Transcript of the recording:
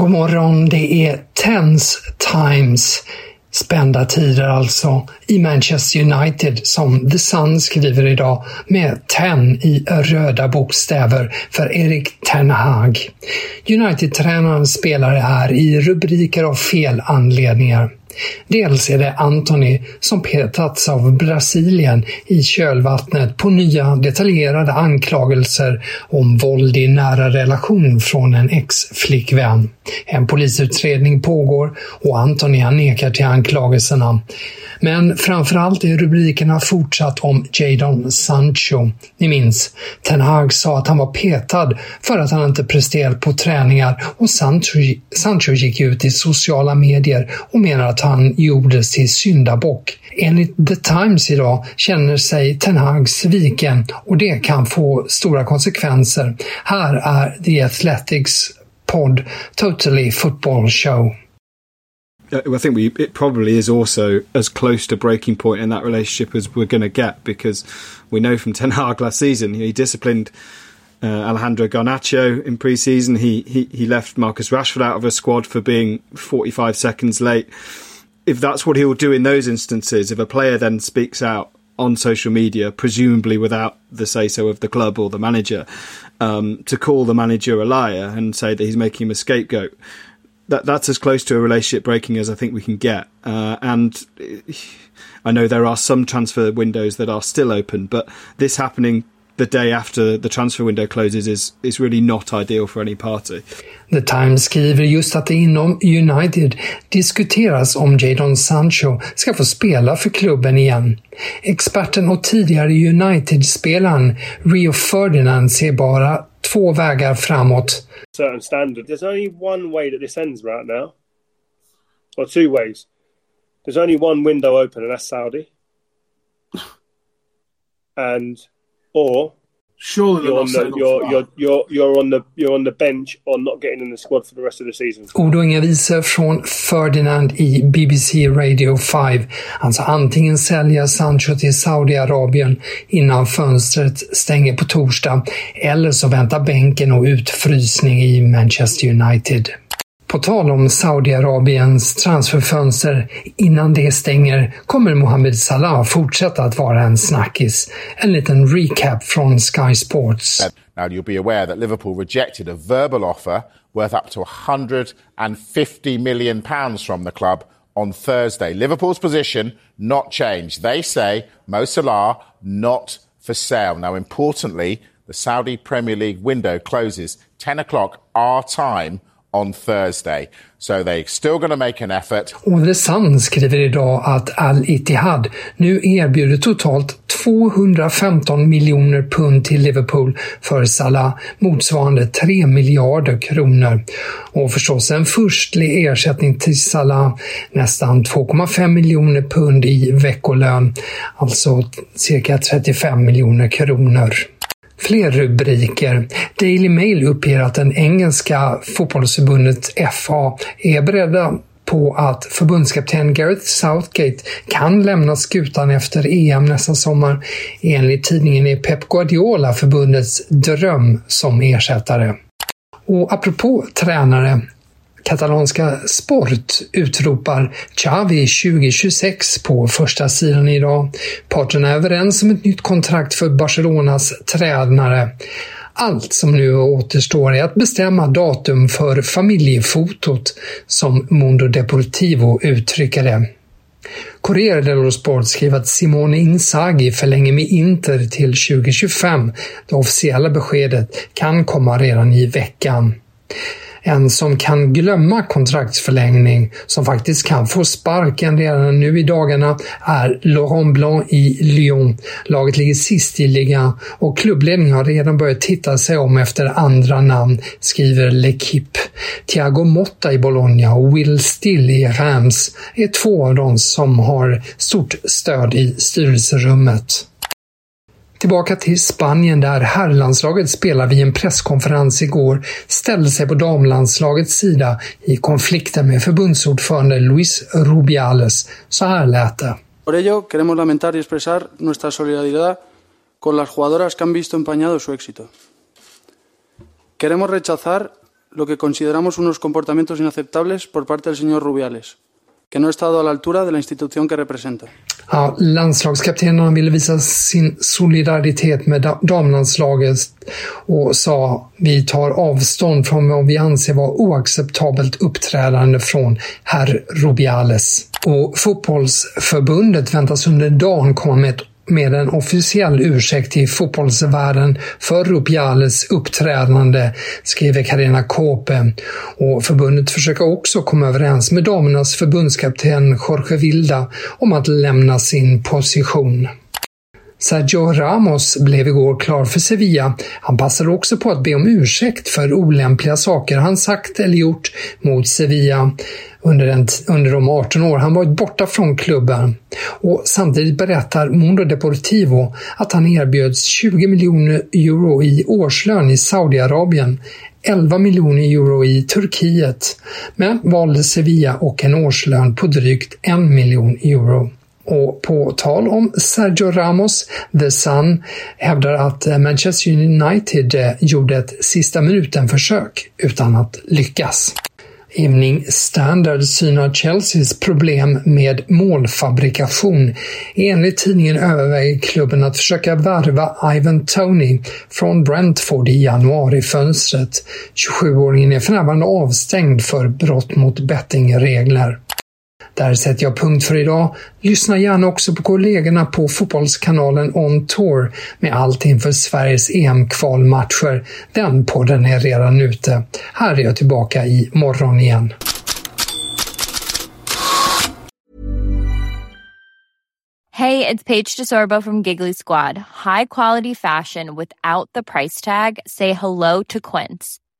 God morgon, det är Tens Times. Spända tider alltså i Manchester United som The Sun skriver idag med 10 i röda bokstäver för Erik Ten Hag. United-tränaren spelar här i rubriker av fel anledningar. Dels är det Anthony som petats av Brasilien i kölvattnet på nya detaljerade anklagelser om våld i nära relation från en ex-flickvän. En polisutredning pågår och Anthony nekar till anklagelserna. Men framförallt är rubrikerna fortsatt om Jadon Sancho. Ni minns, Ten Hag sa att han var petad för att han inte presterat på träningar och Sancho, Sancho gick ut i sociala medier och menar att han gjordes till syndabock. Enligt The Times idag känner sig Ten Hag sviken och det kan få stora konsekvenser. Här är The Athletics podd Totally Football Show. I think we it probably is also as close to breaking point in that relationship as we're going to get because we know from Ten Hag last season he disciplined uh, Alejandro Garnacho in pre-season. He, he he left Marcus Rashford out of a squad for being 45 seconds late. If that's what he will do in those instances, if a player then speaks out on social media, presumably without the say so of the club or the manager, um, to call the manager a liar and say that he's making him a scapegoat that that's as close to a relationship breaking as I think we can get. Uh, and I know there are some transfer windows that are still open, but this happening the day after the transfer window closes is, is really not ideal for any party. The Times skriver just att det inom United diskuteras om Jadon Sancho ska få spela för klubben igen. Experten och tidigare United-spelaren Rio Ferdinand ser bara två vägar framåt. Certain standard. There's only one way that this ends right now, or two ways. There's only one window open, and that's Saudi. And or Surely you're on the you're, you're you're you're on the you're on the bench or not getting in the squad for the rest of the season. Ord och inga visor från Ferdinand i BBC Radio 5. Alltså antingen sälja Sancho till Saudiarabien innan fönstret stänger på torsdag eller så väntar bänken och utfrysning i Manchester United. På tal om Saudiarabiens transferfönster innan det stänger kommer Mohamed Salah fortsätta att vara en snackis. En liten recap från Sky Sports. Now you'll be aware that Liverpool rejected a verbal offer worth up to 150 million pounds from the club on Thursday. Liverpool's position not changed. They say Mo Salah not for sale. Now importantly, the Saudi Premier League window closes 10 o'clock our time on Thursday. So they're still going to make an effort. Och The Sun skriver idag att Al-Ittihad nu erbjuder totalt 215 miljoner pund till Liverpool för Salah, motsvarande 3 miljarder kronor. Och förstås en förstlig ersättning till Salah, nästan 2,5 miljoner pund i veckolön, alltså cirka 35 miljoner kronor. Fler rubriker. Daily Mail uppger att den engelska fotbollsförbundet FA är beredda på att förbundskapten Gareth Southgate kan lämna skutan efter EM nästa sommar. Enligt tidningen är Pep Guardiola förbundets dröm som ersättare. Och apropå tränare, Katalanska Sport utropar Xavi 2026 på första sidan idag. Parterna är överens om ett nytt kontrakt för Barcelonas tränare. Allt som nu återstår är att bestämma datum för familjefotot, som Mundo Deportivo uttrycker det. Corriere dello Sport skriver att Simone Inzaghi förlänger med Inter till 2025. Det officiella beskedet kan komma redan i veckan. En som kan glömma kontraktsförlängning, som faktiskt kan få sparken redan nu i dagarna, är Laurent Blanc i Lyon. Laget ligger sist i ligan och klubbledningen har redan börjat titta sig om efter andra namn, skriver L'Equipe. Thiago Motta i Bologna och Will Still i Rams är två av dem som har stort stöd i styrelserummet. Tillbaka till Spanien där herrlandslaget spelar vid en presskonferens igår ställde sig på damlandslagets sida i konflikten med förbundsordförande Luis Rubiales. Så här lät det. Por ello queremos lamentar y expresar nuestra solidaridad con las jugadoras que han visto empañado su éxito. Queremos rechazar lo que consideramos unos comportamientos inaceptables por parte del señor Rubiales, que no ha estado a la altura de la institución que representa. Ja, landslagskaptenerna ville visa sin solidaritet med damlandslaget och sa vi tar avstånd från vad vi anser vara oacceptabelt uppträdande från herr Rubiales. Och fotbollsförbundet väntas under dagen komma med ett med en officiell ursäkt till fotbollsvärlden för Rubiales uppträdande, skriver Karina Kåpe. Och förbundet försöker också komma överens med damernas förbundskapten Jorge Vilda om att lämna sin position. Sergio Ramos blev igår klar för Sevilla. Han passade också på att be om ursäkt för olämpliga saker han sagt eller gjort mot Sevilla under, den, under de 18 år han varit borta från klubben. Och samtidigt berättar Mundo Deportivo att han erbjöds 20 miljoner euro i årslön i Saudiarabien 11 miljoner euro i Turkiet, men valde Sevilla och en årslön på drygt en miljon euro. Och på tal om Sergio Ramos, The Sun hävdar att eh, Manchester United eh, gjorde ett sista minuten-försök utan att lyckas. Evening Standard synar Chelseas problem med målfabrikation. Enligt tidningen överväger klubben att försöka värva Ivan Tony från Brentford i januarifönstret. 27-åringen är för närvarande avstängd för brott mot bettingregler. Där sätter jag punkt för idag. Lyssna gärna också på kollegorna på Fotbollskanalen On Tour med allt inför Sveriges EM-kvalmatcher. Den podden är redan ute. Här är jag tillbaka i morgon igen. det är Paige DeSorbo från Giggly Squad. High quality fashion without the price tag. Say hello to Quince.